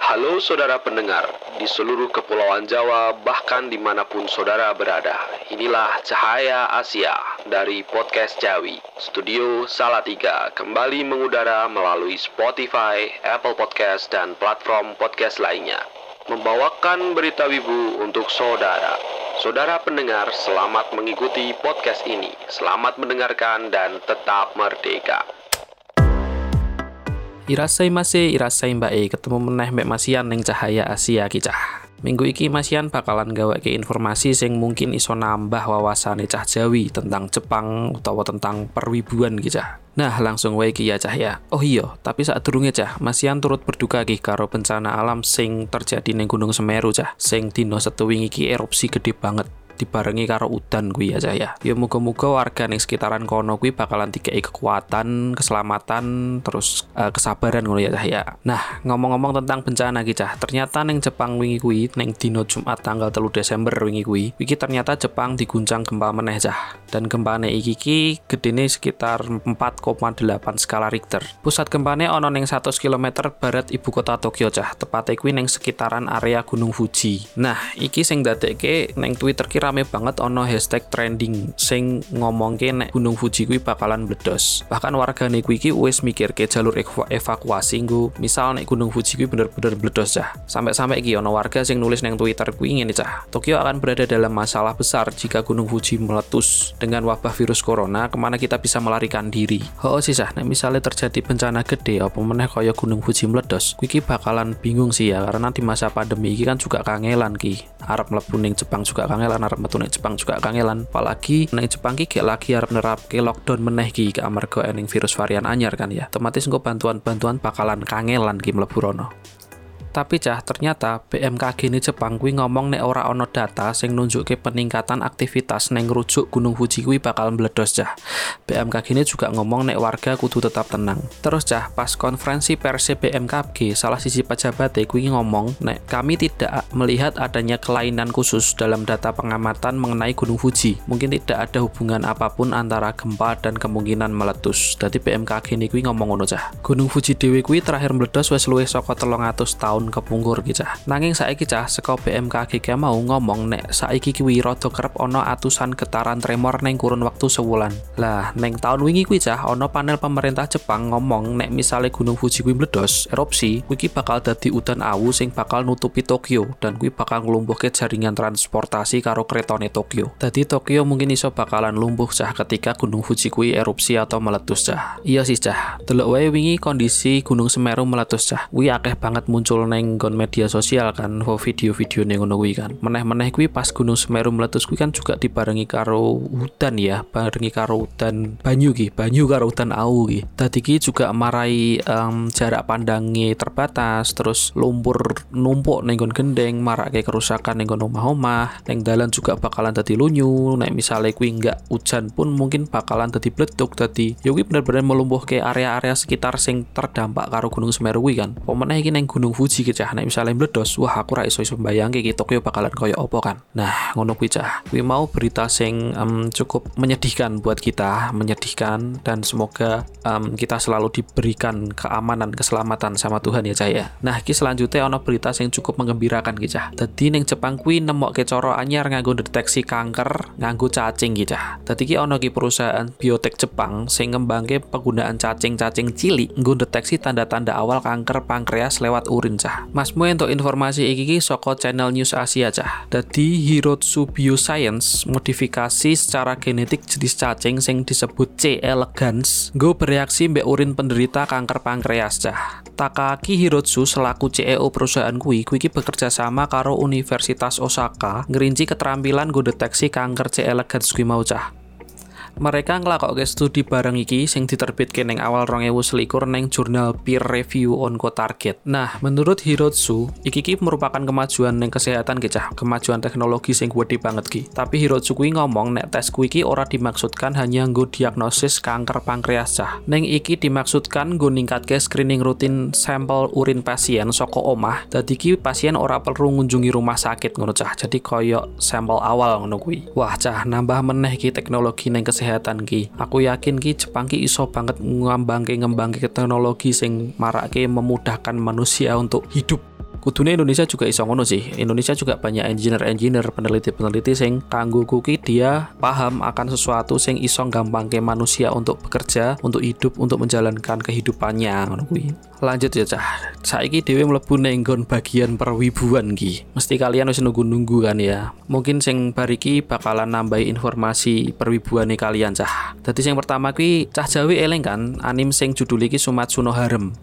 Halo saudara pendengar di seluruh kepulauan Jawa bahkan di mana pun saudara berada Inilah Cahaya Asia dari Podcast Jawi Studio Salatiga kembali mengudara melalui Spotify, Apple Podcast, dan platform podcast lainnya Membawakan berita wibu untuk saudara Saudara pendengar, selamat mengikuti podcast ini. Selamat mendengarkan dan tetap merdeka. Irasai masih irasai mbak e ketemu meneh mbak masian neng cahaya Asia kicah. Minggu iki masian bakalan gawe ke informasi sing mungkin iso nambah wawasan cah Jawi tentang Jepang utawa tentang perwibuan kicah. Nah, langsung wae ya cah ya. Oh iya, tapi saat durunge cah, masian turut berduka ki karo bencana alam sing terjadi ning Gunung Semeru cah. Sing dino setu wingi iki erupsi gede banget dibarengi karo udan kuwi ya cah ya. Muga-muga warga ning sekitaran kono kuwi bakalan dikei kekuatan, keselamatan, terus uh, kesabaran ngono ya cah ya. Nah, ngomong-ngomong tentang bencana ki cah, ternyata ning Jepang wingi kuwi ning dino Jumat tanggal 3 Desember wingi kuwi, iki ternyata Jepang diguncang gempa meneh cah. Dan gempane iki ki gedene sekitar 4,8 skala Richter. Pusat gempane ono ning 100 km barat ibu kota Tokyo cah, tepatnya kuwi ning sekitaran area Gunung Fuji. Nah, iki sing dadekke ning Twitter kira rame banget ono hashtag trending sing ngomongke nek Gunung Fuji kuwi bakalan meledos. Bahkan warga nih kuwi wis mikir ke jalur evakuasi nggo misal nek Gunung Fuji kuwi bener-bener meledos cah. Sampai-sampai iki ono warga sing nulis neng Twitter kuwi ngene cah. Tokyo akan berada dalam masalah besar jika Gunung Fuji meletus dengan wabah virus corona ke mana kita bisa melarikan diri. Oh sih cah, nek misalnya terjadi bencana gede apa meneh kaya Gunung Fuji meledos, kuwi bakalan bingung sih ya karena di masa pandemi ini kan juga kangelan ki. Arab mlebu ning Jepang juga kangelan Arab metu ning Jepang juga kangelan. Apalagi ning Jepang ki gak lagi arep nerapke lockdown meneh ki amarga ening virus varian anyar kan ya. Otomatis engko bantuan-bantuan bakalan kangelan ki mlebu rono tapi cah ternyata BMKG ini Jepang kuwi ngomong nek ora ono data sing nunjukke peningkatan aktivitas neng rujuk Gunung Fuji kuwi bakal meledos cah. BMKG ini juga ngomong nek warga kudu tetap tenang. Terus cah pas konferensi pers BMKG salah sisi pejabat kuwi ngomong nek kami tidak melihat adanya kelainan khusus dalam data pengamatan mengenai Gunung Fuji. Mungkin tidak ada hubungan apa pun antara gempa dan kemungkinan meletus. Jadi BMKG ini kuwi ngomong ngono cah. Gunung Fuji dewi kuwi terakhir meledos wes luwih saka 300 tahun tahun kepungkur ki cah. Nanging saiki cah saka BMKG ki mau ngomong nek saiki ki rada kerep ana atusan getaran tremor neng kurun waktu sewulan. Lah, neng tahun wingi kuwi cah ana panel pemerintah Jepang ngomong nek misalnya Gunung Fuji kuwi meledos, erupsi, kuwi bakal dadi udan awu sing bakal nutupi Tokyo dan kuwi bakal nglumpuhke jaringan transportasi karo kretone Tokyo. Dadi Tokyo mungkin iso bakalan lumpuh cah ketika Gunung Fuji kuwi erupsi atau meletus cah. Iya sih cah. Delok wingi kondisi Gunung Semeru meletus cah. Kuwi akeh banget muncul neng media sosial kan video-video ning ngono kuwi kan. Meneh-meneh kuwi pas Gunung Semeru meletus kuwi kan juga dibarengi karo hutan ya barengi karo hutan banyu ki banyu karo hutan au ki dadi ki juga marai um, jarak pandangnya terbatas terus lumpur numpuk ning gon gendeng marake kerusakan ning gon omah-omah ning dalan juga bakalan dadi lunyu. Nek misalnya kuwi nggak hujan pun mungkin bakalan dadi bleduk dadi ya kuwi bener-bener melumpuh ke area-area sekitar sing terdampak karo Gunung Semeru kuwi kan. Pemeneh iki ning Gunung Fuji siji cah. Nek misalnya meledos wah aku ra iso iso bayangke iki Tokyo bakalan koyo opo kan? Nah ngono kuwi cah. Kuwi mau berita sing um, cukup menyedihkan buat kita menyedihkan dan semoga um, kita selalu diberikan keamanan keselamatan sama Tuhan ya cah ya. Nah iki selanjutnya ono berita sing cukup menggembirakan ki cah. Dadi ning Jepang kuwi nemokke cara anyar nganggo deteksi kanker nganggo cacing ki cah. Dadi ki ono ki perusahaan biotek Jepang sing ngembangke penggunaan cacing-cacing cilik nggo deteksi tanda-tanda awal kanker pankreas lewat urin cah cah. Masmu untuk informasi iki soko channel News Asia cah. Dadi Hirotsu Bioscience modifikasi secara genetik jenis cacing sing disebut C elegans go bereaksi mbek urin penderita kanker pankreas cah. Takaki Hirotsu selaku CEO perusahaan kui, kui bekerja sama karo Universitas Osaka ngerinci keterampilan go deteksi kanker C elegans kui mau cah mereka ngelakokke studi bareng iki sing diterbitke ning awal 2021 neng jurnal peer review on target. Nah, menurut Hirotsu, iki ki merupakan kemajuan neng kesehatan kecah, kemajuan teknologi sing gede banget ki. Tapi Hirotsu kuwi ngomong nek tes kuwi iki ora dimaksudkan hanya nggo diagnosis kanker pankreas cah. Neng iki dimaksudkan nggo ningkatke screening rutin sampel urin pasien saka omah. Dadi ki pasien ora perlu ngunjungi rumah sakit ngono cah. Jadi koyo sampel awal ngono kuwi. Wah cah, nambah meneh ki teknologi neng kesehatan kesehatan ki. Aku yakin ki Jepang ki iso banget ngembangke ngembangke teknologi sing marake memudahkan manusia untuk hidup kudune Indonesia juga iso ngono sih. Indonesia juga banyak engineer-engineer, peneliti-peneliti sing kanggo kuki dia paham akan sesuatu sing iso gampangke manusia untuk bekerja, untuk hidup, untuk menjalankan kehidupannya ngono kuwi. Lanjut ya cah. Saiki dhewe mlebu nenggon bagian perwibuan ki. Mesti kalian wis nunggu-nunggu kan ya. Mungkin sing bariki bakalan nambahi informasi perwibuane kalian cah. Dadi sing pertama kuwi cah Jawi eleng kan anim sing judul iki Sumatsuno Harem.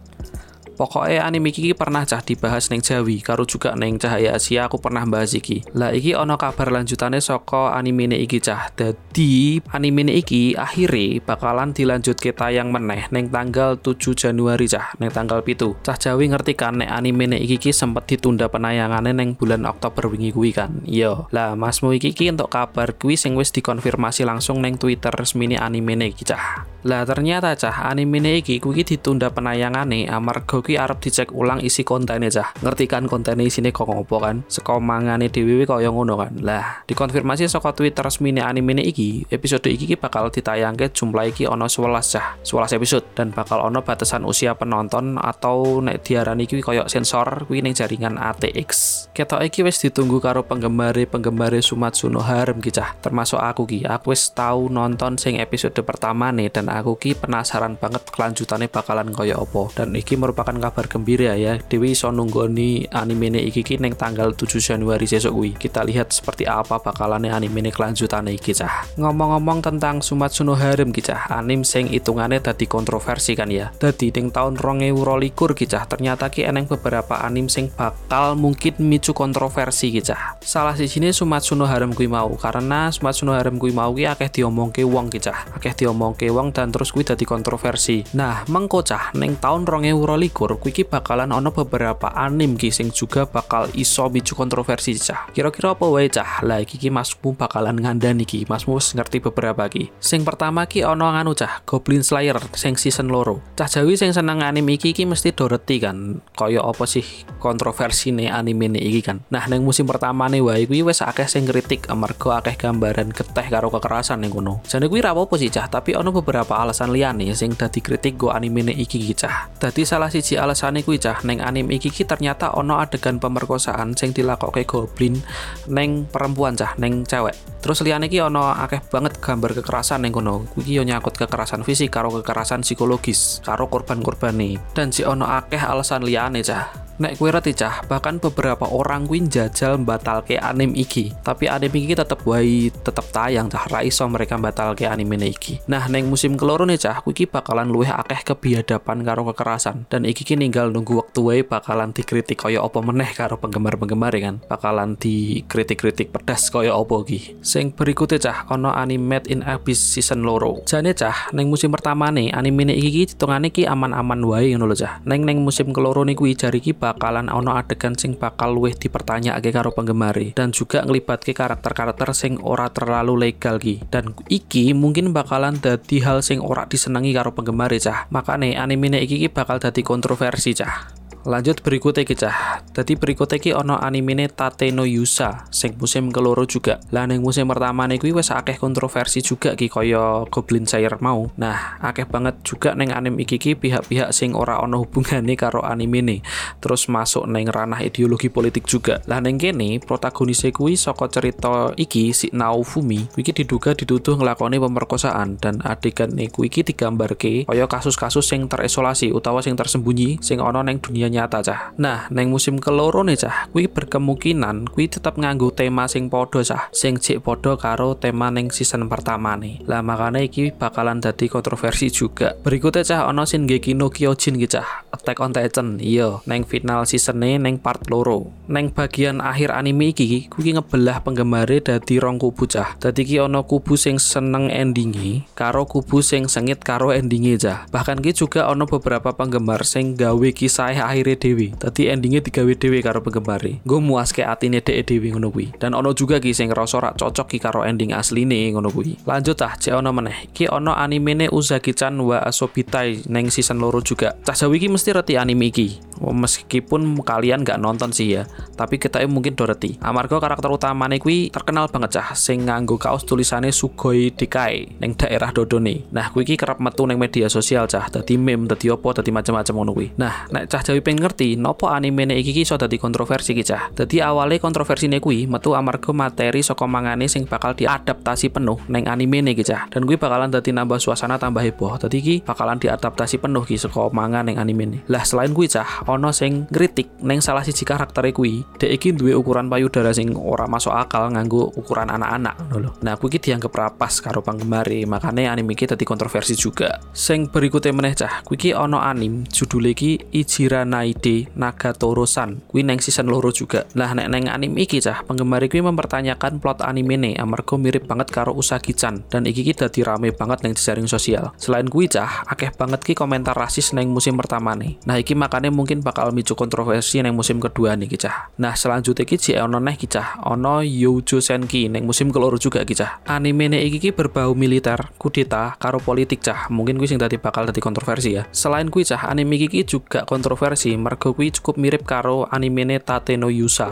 Pokoknya anime iki pernah cah dibahas neng Jawi, karo juga neng Cahaya Asia aku pernah bahas iki. Lah iki ono kabar lanjutannya soko anime iki cah. Dadi anime iki akhirnya bakalan dilanjut ke tayang meneh neng tanggal 7 Januari cah, neng tanggal pitu. Cah Jawi ngerti kan nek anime iki ki sempet ditunda penayangannya neng bulan Oktober wingi kuwi kan. Iya. Lah Masmu iki ki untuk kabar kuwi sing wis dikonfirmasi langsung neng Twitter resmi anime iki cah. Lah ternyata cah anime iki kuwi ditunda penayangane amarga kuwi arep dicek ulang isi kontennya cah. Ngerti kan kontennya isine kok ngopo kan? Saka mangane dhewe kaya ngono kan. Lah, dikonfirmasi saka Twitter resmi anime iki, episode iki bakal ditayangke jumlah iki ono 11 cah. 11 episode dan bakal ono batasan usia penonton atau nek diarani iki kaya sensor kuwi ning jaringan ATX. Ketok iki wis ditunggu karo penggemar-penggemar Sumatsuno Harem ki. Termasuk aku ki. Aku wis tau nonton sing episode pertama nih dan aku ki penasaran banget kelanjutannya bakalan kaya opo. Dan iki merupakan kabar gembira ya. Dewi iso nunggoni anime iki ki neng tanggal 7 Januari besok kuwi. Kita lihat seperti apa bakalannya anime kelanjutannya iki cah. Ngomong-ngomong tentang Sumatsuno Harem ki cah, anim sing hitungannya tadi kontroversi kan ya. Tadi ning tahun 2022 ki cah, ternyata ki eneng beberapa anim sing bakal mungkin micu kontroversi ki cah. Salah sini Sumatsuno Harem kuwi mau karena Sumatsuno Harem kuwi mau ki akeh diomongke wong ki cah. Akeh diomongke wong dan terus kuwi dadi kontroversi. Nah, mengko cah ning tahun 2022 syukur kuwi bakalan ono beberapa anim ki sing juga bakal iso micu kontroversi cah. Kira-kira apa wae cah? Lah iki ki masmu bakalan ngandani ki. Masmu ngerti beberapa ki. Sing pertama ki ono nganu cah, Goblin Slayer sing season loro. Cah Jawi sing seneng anim iki ki mesti doreti kan. Kaya apa sih kontroversi nih anime nih iki kan. Nah, neng musim pertama nih wae kuwi wis akeh sing kritik amarga akeh gambaran keteh karo kekerasan ning kono. Jane kuwi ra apa sih cah, tapi ono beberapa alasan liyane sing dadi kritik go anime nih iki ki cah. Dadi salah siji alasane kuwi cah neng anime iki ki ternyata ono adegan pemerkosaan sing dilakoke goblin neng perempuan cah neng cewek. Terus liyane ono akeh banget gambar kekerasan neng kono. Kuwi yo nyangkut kekerasan fisik karo kekerasan psikologis karo korban-korbane. Dan si ono akeh alasan liyane cah. Nek kue reti cah, bahkan beberapa orang kuwi jajal ke anim iki. Tapi anim iki tetep wae tetep tayang cah, ra iso mereka ke anime iki. Nah, neng musim keloro nih cah, kuwi bakalan luwih akeh kebiadaban karo kekerasan. Dan iki ki ninggal nunggu waktu wae bakalan dikritik kaya apa meneh karo penggemar-penggemar ya kan. Bakalan dikritik-kritik pedas kaya apa ki. Sing berikutnya cah, ono anime in Abyss season loro. Jane cah, neng musim pertama nih anime iki ki hitungane ki aman-aman wae ngono cah. Neng neng musim keloro nih kuwi jari ki bakalan ono adegan sing bakal luwih dipertanyake karo penggemari dan juga ngelibatke karakter-karakter sing ora terlalu legal ki. Dan iki mungkin bakalan dadi hal sing ora disenangi karo penggemari cah. Makane anime iki bakal dadi kontroversi cah Lanjut berikutnya cah. Tadi berikutnya ki ono animene Tate no Yusa sing musim keloro juga. Lah ning musim pertama kuwi wis akeh kontroversi juga ki kaya Goblin Slayer mau. Nah, akeh banget juga neng anim iki ki pihak-pihak sing ora ono hubungane karo anime. Terus masuk neng ranah ideologi politik juga. Lah neng kene protagonisnya kuwi saka cerita iki si Naofumi kuwi diduga dituduh nglakoni pemerkosaan dan adegan kuwi iki digambarke kaya kasus-kasus sing terisolasi utawa sing tersembunyi sing ono neng dunia nyata cah. Nah, neng musim keloro nih cah, kui berkemungkinan kui tetap nganggu tema sing podo cah, sing cik podo karo tema neng season pertama nih. Lah makanya iki bakalan jadi kontroversi juga. Berikutnya cah ono Shingeki no Kyojin gitu cah, Attack on Titan. Iya, neng final season nih neng part loro. Neng bagian akhir anime iki kui ngebelah penggemare dadi rong kubu cah. Dadi ki ono kubu sing seneng endingi karo kubu sing sengit karo endingi cah. Bahkan ki juga ono beberapa penggemar sing gawe kisah akhir akhire dhewe. Dadi endinge digawe dhewe karo penggemare. Nggo muaske atine dhek dhewe ngono kuwi. Dan ono juga ki sing ngerasa rak cocok ki karo ending asline ngono kuwi. Lanjut ah, cek ono meneh. Ki ono animene Uzaki-chan wa Asobitai neng season loro juga. Cah Jawi mesti reti anime iki meskipun kalian nggak nonton sih ya tapi kita mungkin doreti amarga karakter utamanya kuwi terkenal banget cah sing nganggo kaos tulisannya Sugoi Dikai neng daerah Dodone nah kuwi kerap metu neng media sosial cah dadi meme dadi opo dadi macam-macam ngono kuwi nah nek cah Jawi pengen ngerti nopo anime iki iki iso dadi kontroversi ki dadi awalnya kontroversine kuwi metu amarga materi saka mangane sing bakal diadaptasi penuh neng anime ki cah. Dan kuwi bakalan dadi nambah suasana tambah heboh. Dadi ki bakalan diadaptasi penuh ki saka manga neng anime lah selain kuwi cah ono sing ngritik neng salah siji karakter kuwi dek iki duwe ukuran payudara sing ora masuk akal nganggo ukuran anak-anak ngono Nah, kuwi dianggap rapas karo penggemar makanya anime iki dadi kontroversi juga. Sing berikutnya meneh cah, kuwi ono anim judul iki Ichira Naide Nagatoro-san. Kuwi neng season loro juga. Lah nek neng anime iki cah, penggemar kuwi mempertanyakan plot anime ne amarga mirip banget karo Usagi-chan dan iki iki dadi rame banget neng jaring sosial. Selain kuwi cah, akeh banget ki komentar rasis neng musim pertama nih. Nah, iki makanya mungkin bakal micu kontroversi neng musim kedua nih kicah. Nah, selanjutnya ki ono neh kicah, ono Youjo Senki neng musim keloro juga kicah. Anime ne iki ki berbau militer, kudeta, karo politik cah. Mungkin kuwi sing tadi bakal dadi kontroversi ya. Selain kuwi cah, anime iki juga kontroversi mergo kuwi cukup mirip karo anime ne Tate no Yusa.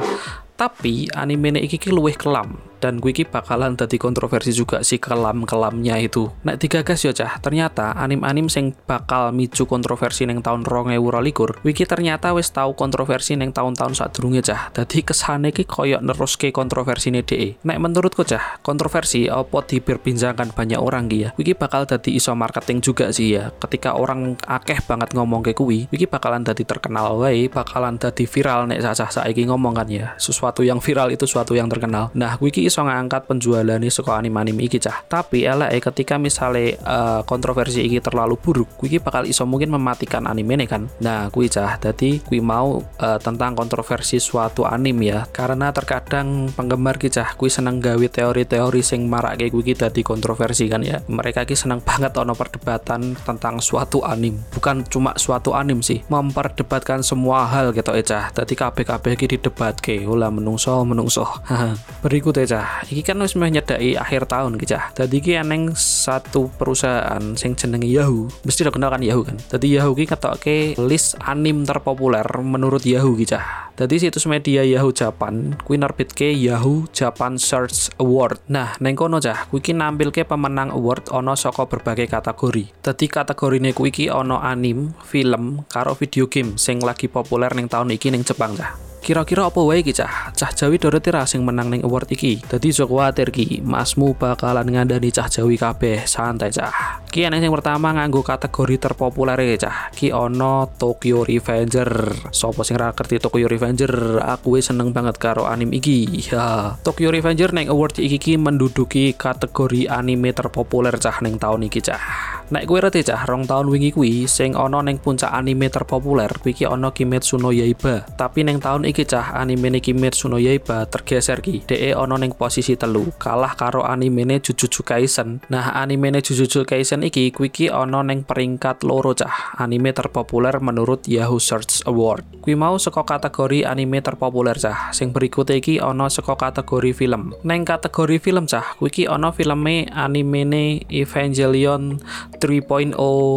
Tapi anime iki ki luwih kelam dan gue ki bakalan tadi kontroversi juga si kelam-kelamnya itu. Nek digagas yo cah, ternyata anim-anim sing bakal micu kontroversi neng tahun 2022, wiki ternyata wis tahu kontroversi neng tahun-tahun sadurunge cah. Dadi kesane ki koyok neruske kontroversi DE. Nek menurutku cah, kontroversi apa diperbincangkan banyak orang ki ya. Wiki bakal tadi iso marketing juga sih ya. Ketika orang akeh banget ngomong ke kuwi, wiki bakalan tadi terkenal wae, bakalan tadi viral nek cah saiki ngomong kan ya. Sesuatu yang viral itu suatu yang terkenal. Nah, wiki iso ngangkat penjualan suka anime-anime iki cah. Tapi elek eh ketika misalnya uh, kontroversi iki terlalu buruk, kuwi bakal iso mungkin mematikan anime nih kan. Nah, kuwi cah. Jadi kuwi mau uh, tentang kontroversi suatu anime ya. Karena terkadang penggemar ki cah kuwi seneng gawe teori-teori sing marak kayak kuwi dadi kontroversi kan ya. Mereka ki seneng banget ono perdebatan tentang suatu anime. Bukan cuma suatu anime sih, memperdebatkan semua hal gitu cah. Dadi kabeh-kabeh ki didebat ke, ulah menungso menungso. Berikut ya cah iki kan wis akhir tahun ki cah. Dadi ki eneng satu perusahaan sing jenenge Yahoo. Mesti udah kenal kan Yahoo kan. Dadi Yahoo ki ngetokke list anim terpopuler menurut Yahoo ki. Dadi situs media Yahoo Japan kuwi nerbitke Yahoo Japan Search Award. Nah, neng kono cah, kuwi ki nampilke pemenang award ono saka berbagai kategori. Dadi kategorine kuwi ki ono anim, film, karo video game sing lagi populer ning tahun iki ning Jepang cah. Kira-kira apa wae iki cah? Cah Jawi Doroti ra sing menang ning award iki. Dadi aja kuwatir ki, Masmu bakalan ngandani cah Jawi kabeh, santai cah. Ki yang pertama nganggo kategori terpopuler ya cah. Ki ono Tokyo Revenger. Sopo sing ra ngerti Tokyo Revenger? Aku seneng banget karo anime iki. Ya. Tokyo Revenger neng award iki ki menduduki kategori anime terpopuler cah neng tahun iki cah. Nek kowe reti cah rong tahun wingi kuwi sing ono neng puncak anime terpopuler kuwi ono Kimetsu no Yaiba. Tapi neng tahun iki cah anime ne Kimetsu no Yaiba tergeser ki. DE ono neng posisi telu, kalah karo anime ne Jujutsu Kaisen. Nah, anime ne Jujutsu Kaisen iki kuwi ki ono neng peringkat loro cah anime terpopuler menurut Yahoo Search Award. Kuwi mau saka kategori anime terpopuler cah. Sing berikut iki ono saka kategori film. Neng kategori film cah, kuwi ki ono filme anime ne Evangelion 3.0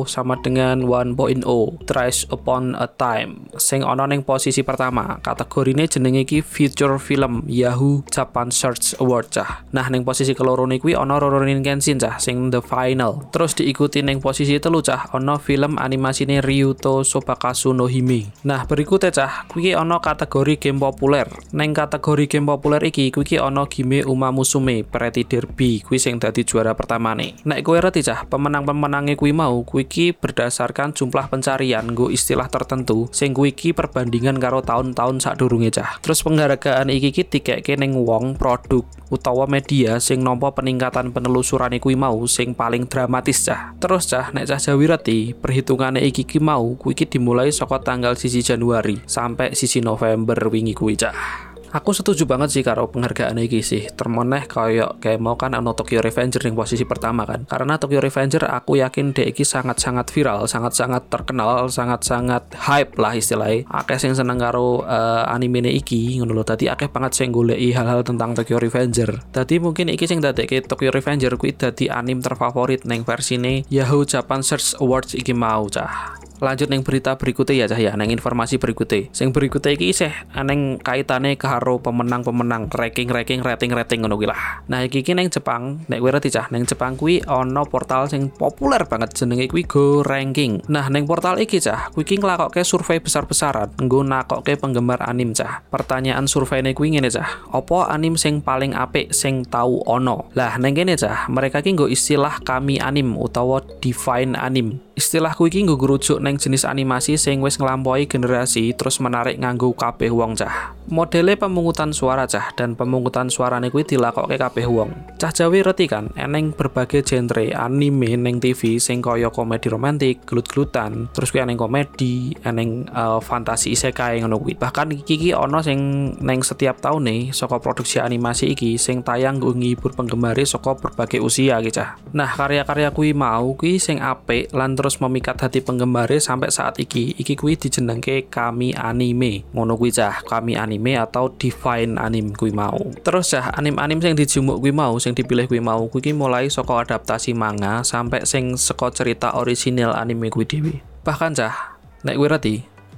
sama dengan 1.0 Thrice Upon a Time. Sing ono neng posisi pertama kategorine jenenge iki feature film Yahoo Japan Search Award cah. Nah neng posisi keloro kuwi ono Rurouni Kenshin cah sing the final. Terus diikuti neng posisi telu cah ono film animasine Ryuto Sobakasu no Hime. Nah berikutnya cah kuwi ono kategori game populer. Neng kategori game populer iki kuwi ono Game Uma Musume Pretty Derby kuwi sing dadi juara pertama nek kowe reti cah pemenang-pemenang pemenangnya kui mau kui berdasarkan jumlah pencarian go istilah tertentu sing kui ki perbandingan karo tahun-tahun sak durunge cah. Terus penghargaan iki ki dikeke ning wong produk utawa media sing nompo peningkatan penelusuran kui mau sing paling dramatis cah. Terus cah nek cah jawirati perhitungannya iki ki mau kui dimulai saka tanggal sisi Januari sampai sisi November wingi kui cah Aku setuju banget sih karo penghargaan iki sih. Termoneh kayak kayak mau kan ono Tokyo Revenger yang posisi pertama kan. Karena Tokyo Revenger aku yakin dek iki sangat-sangat viral, sangat-sangat terkenal, sangat-sangat hype lah istilahnya. Akeh sing seneng karo uh, anime iki ngono lho. Tadi akeh banget sing goleki hal-hal tentang Tokyo Revenger. Tadi mungkin iki sing dadekke Tokyo Revenger kuwi dadi anime terfavorit neng versine Yahoo Japan Search Awards iki mau cah. Lanjut neng berita berikutnya ya cah ya. Neng informasi berikutnya. Sing berikutnya iki isih neng kaitane karo pemenang-pemenang ranking-ranking rating-rating ngono lah. Nah iki iki neng Jepang. Kowe ngerti cah neng Jepang kuwi ono portal sing populer banget jenenge kuwi Go Ranking. Nah neng portal iki cah kuwi iki nglakokke survei besar-besaran nggo nakokke penggemar anim cah. Pertanyaan survei ini kuwi ngene cah. Opo anim sing paling apik sing tahu ono lah neng kene cah mereka ki nggo istilah kami anim utawa define anim istilah iki nggo rujuk neng jenis animasi sing wis nglampaui generasi terus menarik nganggo kabeh wong cah. Modele pemungutan suara cah dan pemungutan suarane kuwi dilakokke kabeh wong. Cah Jawi reti kan eneng berbagai genre anime neng TV sing kaya komedi romantik, gelut-gelutan, terus kuwi eneng komedi, eneng uh, fantasi isekai ngono kuwi. Bahkan iki iki ana sing neng setiap tahun nih saka produksi animasi iki sing tayang nggo ngibur penggemar saka berbagai usia iki cah. Nah, karya-karya kuwi mau kuwi sing apik lan memikat hati penggemar sampai saat iki. Iki kuwi dijenengke kami anime. Ngono kuwi cah, kami anime atau define anime kuwi mau. Terus cah, anim-anim sing dijumuk kuwi mau, sing dipilih kuwi mau, kuwi mulai saka adaptasi manga sampai sing saka cerita orisinal anime kuwi dhewe. Bahkan cah, nek kuwi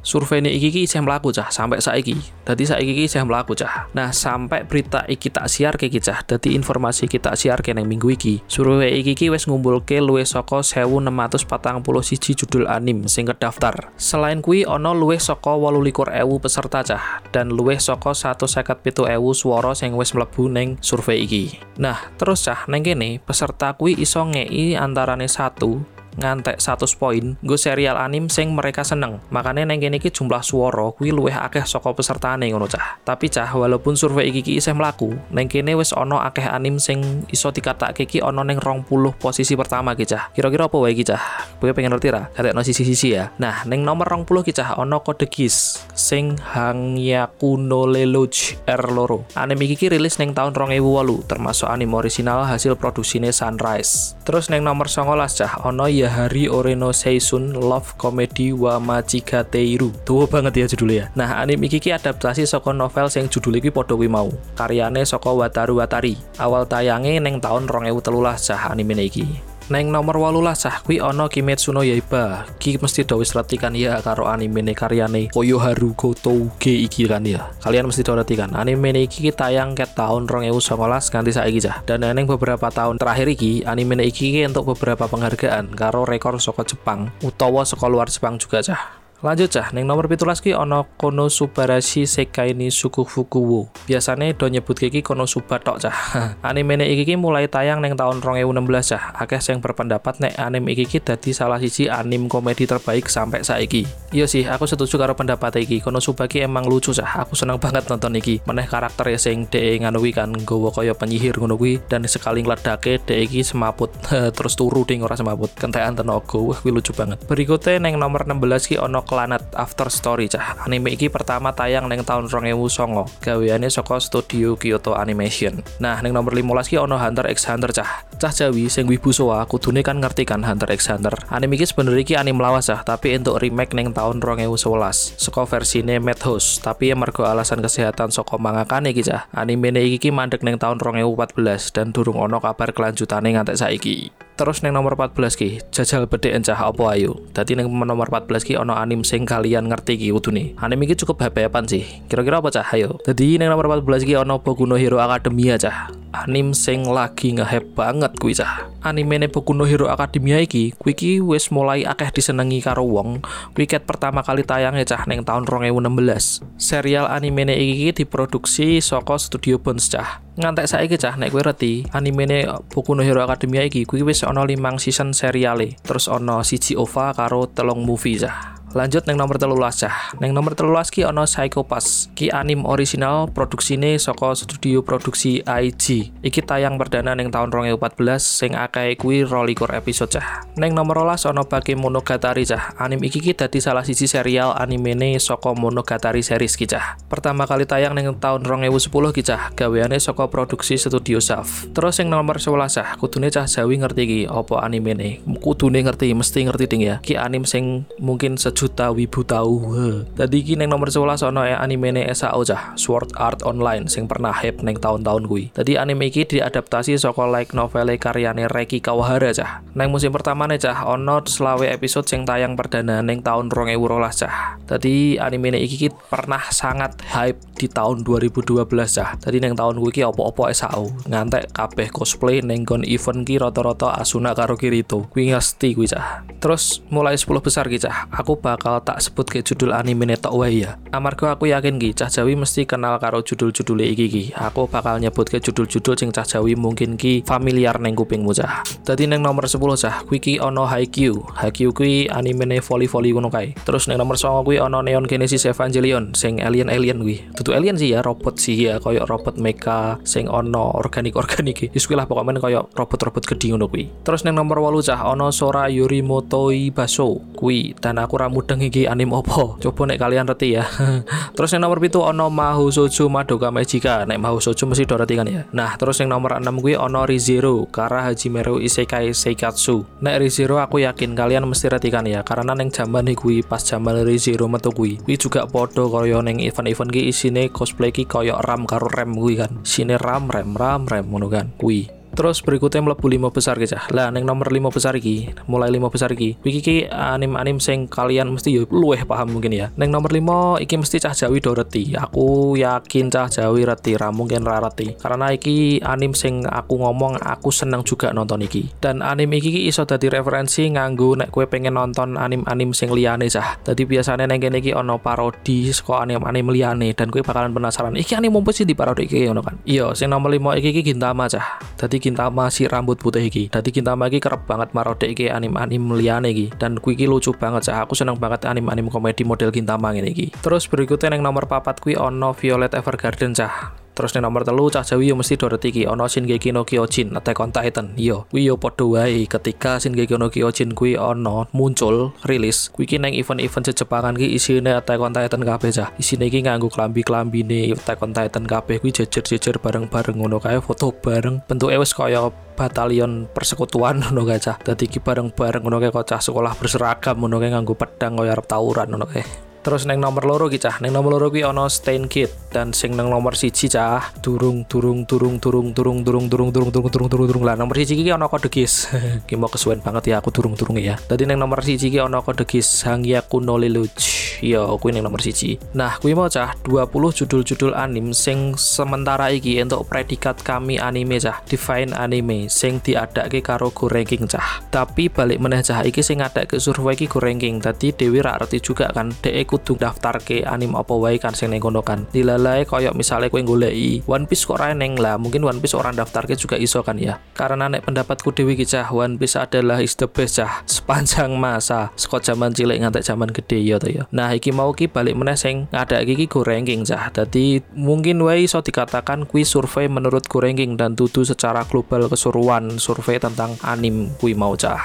survei ini iki isih mlaku cah sampai saiki. Dadi saiki iki isih mlaku cah. Nah, sampai berita iki tak siar ke cah. Dadi informasi kita siar ke minggu iki. Survei iki iki wis ngumpulke luwih saka 1641 judul anim sing kedaftar. Selain kuwi ana luwih saka 28.000 peserta cah dan luwih saka 157.000 swara sing wis mlebu ning survei iki. Nah, terus cah neng kene peserta kuwi iso ngei antarane satu ngantek 100 poin gue serial anim sing mereka seneng. Makanya neng kene iki jumlah suara kuwi luwih akeh saka pesertane ngono cah. Tapi cah walaupun survei iki isih mlaku neng kene wis ono akeh anim sing iso dikatakke iki ono neng 20 posisi pertama ki cah. Kira-kira apa wae ki cah? Gue pengen ngerti ra? No sisi-sisi ya. Nah neng nomor 20 ki cah ono kode gis sing Hangyaku no Lelouch R loro. Anime iki rilis neng tahun 2008 termasuk anime original hasil produksine Sunrise. Terus neng nomor 19 cah ono Yahari Oreno Seisun Love Comedy wa Machigateiru. Tuwa banget ya judulnya ya. Nah, anime iki ki adaptasi saka novel sing judulnya iki padha kuwi mau. Karyane saka Wataru Watari. Awal tayange ning tahun 2013 cah anime iki. Neng nomor walulah sah kui ono Kimetsu no Yaiba. Ki mesti do wis kan ya karo anime ne karyane Koyoharu Gotouge iki kan ya. Kalian mesti do kan anime iki tayang ket tahun 2019 ganti saiki cah. Dan neng beberapa tahun terakhir iki anime ne iki untuk beberapa penghargaan karo rekor saka Jepang utawa saka luar Jepang juga cah. Lanjut cah, neng nomor pitulas ki ono kono subarashi sekai ni suku fukuwo. Biasane do nyebut kiki kono subatok cah. anime iki ki mulai tayang neng tahun 2016 cah. Akeh sing berpendapat nek anime iki ki dadi salah siji anim komedi terbaik sampai saiki. Iya sih, aku setuju karo pendapat iki. Kono subaki emang lucu cah. Aku seneng banget nonton iki. Meneh karakter ya sing de nganui kan gowo kaya penyihir ngono kuwi dan sekali ngledake de iki semaput terus turu ding ora semaput. Kentekan tenaga. Wah, lucu banget. Berikutnya neng nomor 16 ki ono Planet After Story cah. Anime iki pertama tayang neng tahun 2009. Gaweane saka studio Kyoto Animation. Nah, neng nomor 15 ki ono Hunter x Hunter cah. Cah Jawi sing wibu soa kudune kan ngerti kan Hunter x Hunter. Anime iki sebenarnya iki anime lawas cah, tapi untuk remake neng tahun 2011. Saka versine Madhouse, tapi ya mergo alasan kesehatan saka mangakane iki cah. Anime iki ki mandek neng tahun 2014 dan durung ono kabar kelanjutane ngantek saiki. Terus neng nomor 14 ki, jajal bedek encah apa ayo. Dadi neng nomor 14 ki ono anime sing kalian ngerti ki nih. Anime iki cukup hebat sih. Kira-kira apa cah ayo. Dadi neng nomor 14 ki ono Boku no Hero Academia cah. Anime sing lagi ngehep banget kuwi cah. Anime ne Boku no Hero Academia iki kuwi iki wis mulai akeh disenengi karo wong. Kuwi pertama kali tayang ya cah neng tahun 2016. Serial anime ne iki diproduksi saka studio Bones cah ngantek saiki cah nek kowe reti animene Boku no Hero Academia iki kuwi wis ana limang season seriale terus ana siji OVA karo telung movie cah Lanjut neng nomor telulas cah. Neng nomor telulas ki ono Psycho Pass. Ki anim original produksine saka studio produksi IG. Iki tayang perdana neng tahun 2014 sing akeh kuwi rolikur episode cah. Neng nomor rolas ono Bake Monogatari cah. Anim iki ki dadi salah siji serial animene saka Monogatari series ki cah. Pertama kali tayang neng tahun 2010 ki cah. Gaweane saka produksi studio Saf. Terus yang nomor 11 cah, kudune cah Jawi ngerti ki apa animene. Kudune ngerti, mesti ngerti ding ya. Ki anim sing mungkin sejujurnya juta wibu tahu. Tadi iki neng nomor 11 ono ya anime ne SAO cah, Sword Art Online sing pernah hype neng tahun-tahun kuwi. Tadi anime iki diadaptasi saka like novel karyane Reki Kawahara cah. Neng musim pertama nih cah ono selawe episode sing tayang perdana neng tahun 2012 cah. Tadi anime ne iki pernah sangat hype di tahun 2012 cah. Tadi neng tahun kuwi iki opo-opo SAO. Ngantek kabeh cosplay neng gon event ki rata-rata Asuna karo Kirito. Kuwi ngesti kuwi cah. Terus mulai 10 besar ki cah. Aku bakal tak sebut ke judul anime tok wae ya. Amarga aku yakin ki cah Jawi mesti kenal karo judul-judul iki ki. Aku bakal nyebut ke judul-judul sing cah Jawi mungkin ki familiar neng kupingmu cah. Dadi neng nomor 10 cah, kuwi ki ono Haikyuu. Haikyuu kuwi anime volley-volley ngono kae. Terus neng nomor 9 kuwi ono Neon Genesis Evangelion sing alien-alien kuwi. Tutu alien sih ya, robot sih ya, koyo robot mecha sing ono organik-organik iki. Wis lah pokoknya koyo robot-robot gede ngono kuwi. Terus neng nomor 8 cah ono Sora Yorimoto Baso kuwi dan aku ra mudeng iki anime opo. Coba nek kalian reti ya. terus yang nomor pitu ono Mahu Soju Madoka Magica. Nek Mahu Soju mesti reti kan ya. Nah, terus yang nomor 6 kuwi ono Rizero Kara Hajimeru Isekai Seikatsu. Nek Rizero aku yakin kalian mesti reti kan ya karena neng zaman nih kuwi pas zaman Rizero metu kuwi. Kuwi juga podo koyo neng event-event ki isine cosplay ki koyo ram karo rem kuwi kan. Sine ram rem ram rem kan. Kuwi. Terus berikutnya mlebu lima besar gitu Lah neng nomor lima besar iki, mulai lima besar iki. Iki ki anim-anim sing kalian mesti yo luweh paham mungkin ya. Neng nomor lima iki mesti cah Jawi do reti. Aku yakin cah Jawi reti ra mungkin ra reti. Karena iki anim sing aku ngomong aku seneng juga nonton iki. Dan anim iki ki iso dadi referensi nganggo nek kue pengen nonton anim-anim sing liyane cah. Dadi biasanya neng kene iki ono parodi saka anim-anim liyane dan kue bakalan penasaran iki anim apa sih di parodi iki ngono kan. Iya, sing nomor lima iki ki Gintama cah. Dadi Gintama si rambut putih iki. Dadi Gintama iki kerep banget marode iki anim-anim liyane iki. Dan kuwi iki lucu banget cah. Aku seneng banget anim-anim komedi model Gintama ngene iki. Terus berikutnya yang nomor papat kuwi ono Violet Evergarden cah. Terus ning nomor telu cah Jawi yo mesti dorot iki ono Shingeki no Kyojin Attack on Titan. Yo, kuwi yo padha wae ketika Shingeki no Kyojin kuwi ono muncul rilis. Kuwi ki neng event-event sejepangan ki isine Attack on Titan kabeh cah. Isine iki nganggo klambi-klambine Attack on Titan kabeh kuwi jejer-jejer bareng-bareng ngono kae foto bareng. Bentuke wis kaya batalion persekutuan ngono kae cah. Dadi ki bareng-bareng ngono kae cah sekolah berseragam ngono kae nganggo pedang kaya arep tawuran ngono kae. Terus neng nomor loro ki cah, neng nomor loro ki ono Stain Kid dan sing neng nomor siji cah durung durung durung durung durung durung durung durung durung durung durung durung lah nomor siji ki ono kode gis. ki mau kesuwen banget ya aku durung durung ya. Tadi neng nomor siji ki ono kode gis Hangyaku no Lelouch. Yo kuwi neng nomor siji. Nah, kuwi mau cah 20 judul-judul anim sing sementara iki untuk predikat kami anime cah, define anime sing diadake karo go ranking cah. Tapi balik meneh cah iki sing ngadake survei iki go ranking. Tadi Dewi ra arti juga kan dek kudu daftar ke anim apa wae kan sing ning kono kan. Dilalae koyo misalnya kowe goleki One Piece kok ora neng lah mungkin One Piece orang daftar ke juga iso kan ya. Karena nek pendapatku dewi cah One Piece adalah is the best cah sepanjang masa. Saka zaman cilik ngantek zaman gede ya to ya. Nah iki mau ki balik meneh sing ngadake iki go ranking cah. Dadi mungkin wae iso dikatakan kuwi survei menurut go ranking dan tutu secara global keseruan survei tentang anim kuwi mau cah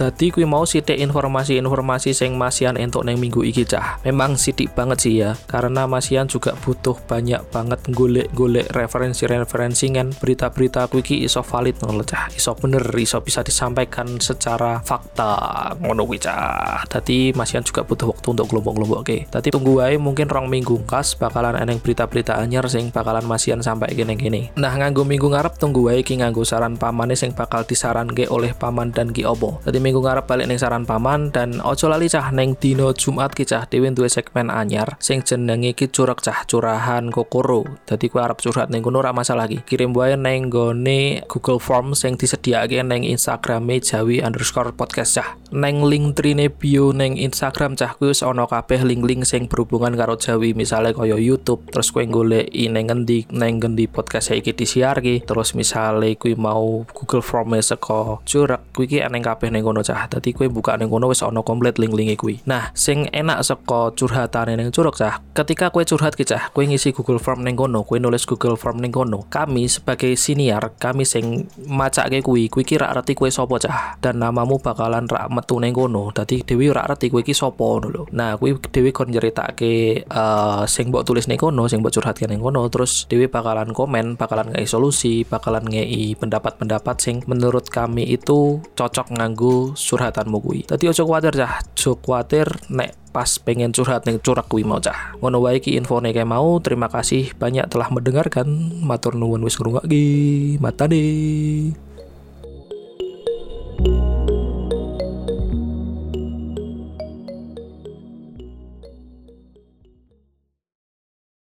Dadi kuwi mau sithik informasi-informasi sing masian entuk neng minggu iki cah. Memang sidik banget sih ya, karena masian juga butuh banyak banget golek-golek referensi-referensi kan berita-berita kuwi iki iso valid ngono cah. Iso bener, iso bisa disampaikan secara fakta ngono kuwi cah. Dadi masian juga butuh waktu untuk kelompok-kelompok oke. Dadi tunggu wae mungkin rong minggu kas bakalan eneng berita-berita anyar sing bakalan masian sampai gini-gini. Nah, nganggo minggu ngarep tunggu wae ki nganggo saran pamane sing bakal disaranke oleh paman dan ki opo. Dadi minggu ngarep balik ning saran paman dan ojo lali cah neng dino Jumat ki cah dhewe duwe segmen anyar sing jenenge ki curek cah curahan kokoro. Dadi kowe arep curhat ning kono masalah ki. Kirim wae neng gone Google Form sing disediakake neng Instagrame Jawi underscore podcast cah. Neng link trine bio neng Instagram cah kuwi wis ana kabeh link-link sing berhubungan karo Jawi misalnya kaya YouTube terus kowe golek neng ngendi neng ngendi podcast iki disiarke terus misalnya kuwi mau Google Form saka curek kuwi ki eneng kabeh ning kono cah. Dadi kowe buka ning kono wis ana komplit link-linke kuwi. Nah, sing enak saka curhatane ning curug cah. Ketika kowe curhat ki cah, kowe ngisi Google Form ning kono, kowe nulis Google Form ning kono. Kami sebagai senior, kami sing macake kuwi, kuwi ki rak ngerti kowe sapa cah. Dan namamu bakalan rak metu ning kono. Dadi Dewi rak ngerti kowe ki sapa ngono lho. Nah, kuwi Dewi kon nyeritake uh, sing mbok tulis ning kono, sing mbok curhatke ning kono, terus Dewi bakalan komen, bakalan ngei solusi, bakalan ngei pendapat-pendapat sing menurut kami itu cocok nganggo surhatanmu kuwi. Dadi ojo kuwatir cah, ojo kuwatir nek pas pengen curhat ning curak kuwi mau cah. Ngono wae iki kayak mau. Terima kasih banyak telah mendengarkan. Matur nuwun wis ngrungokke. Matane.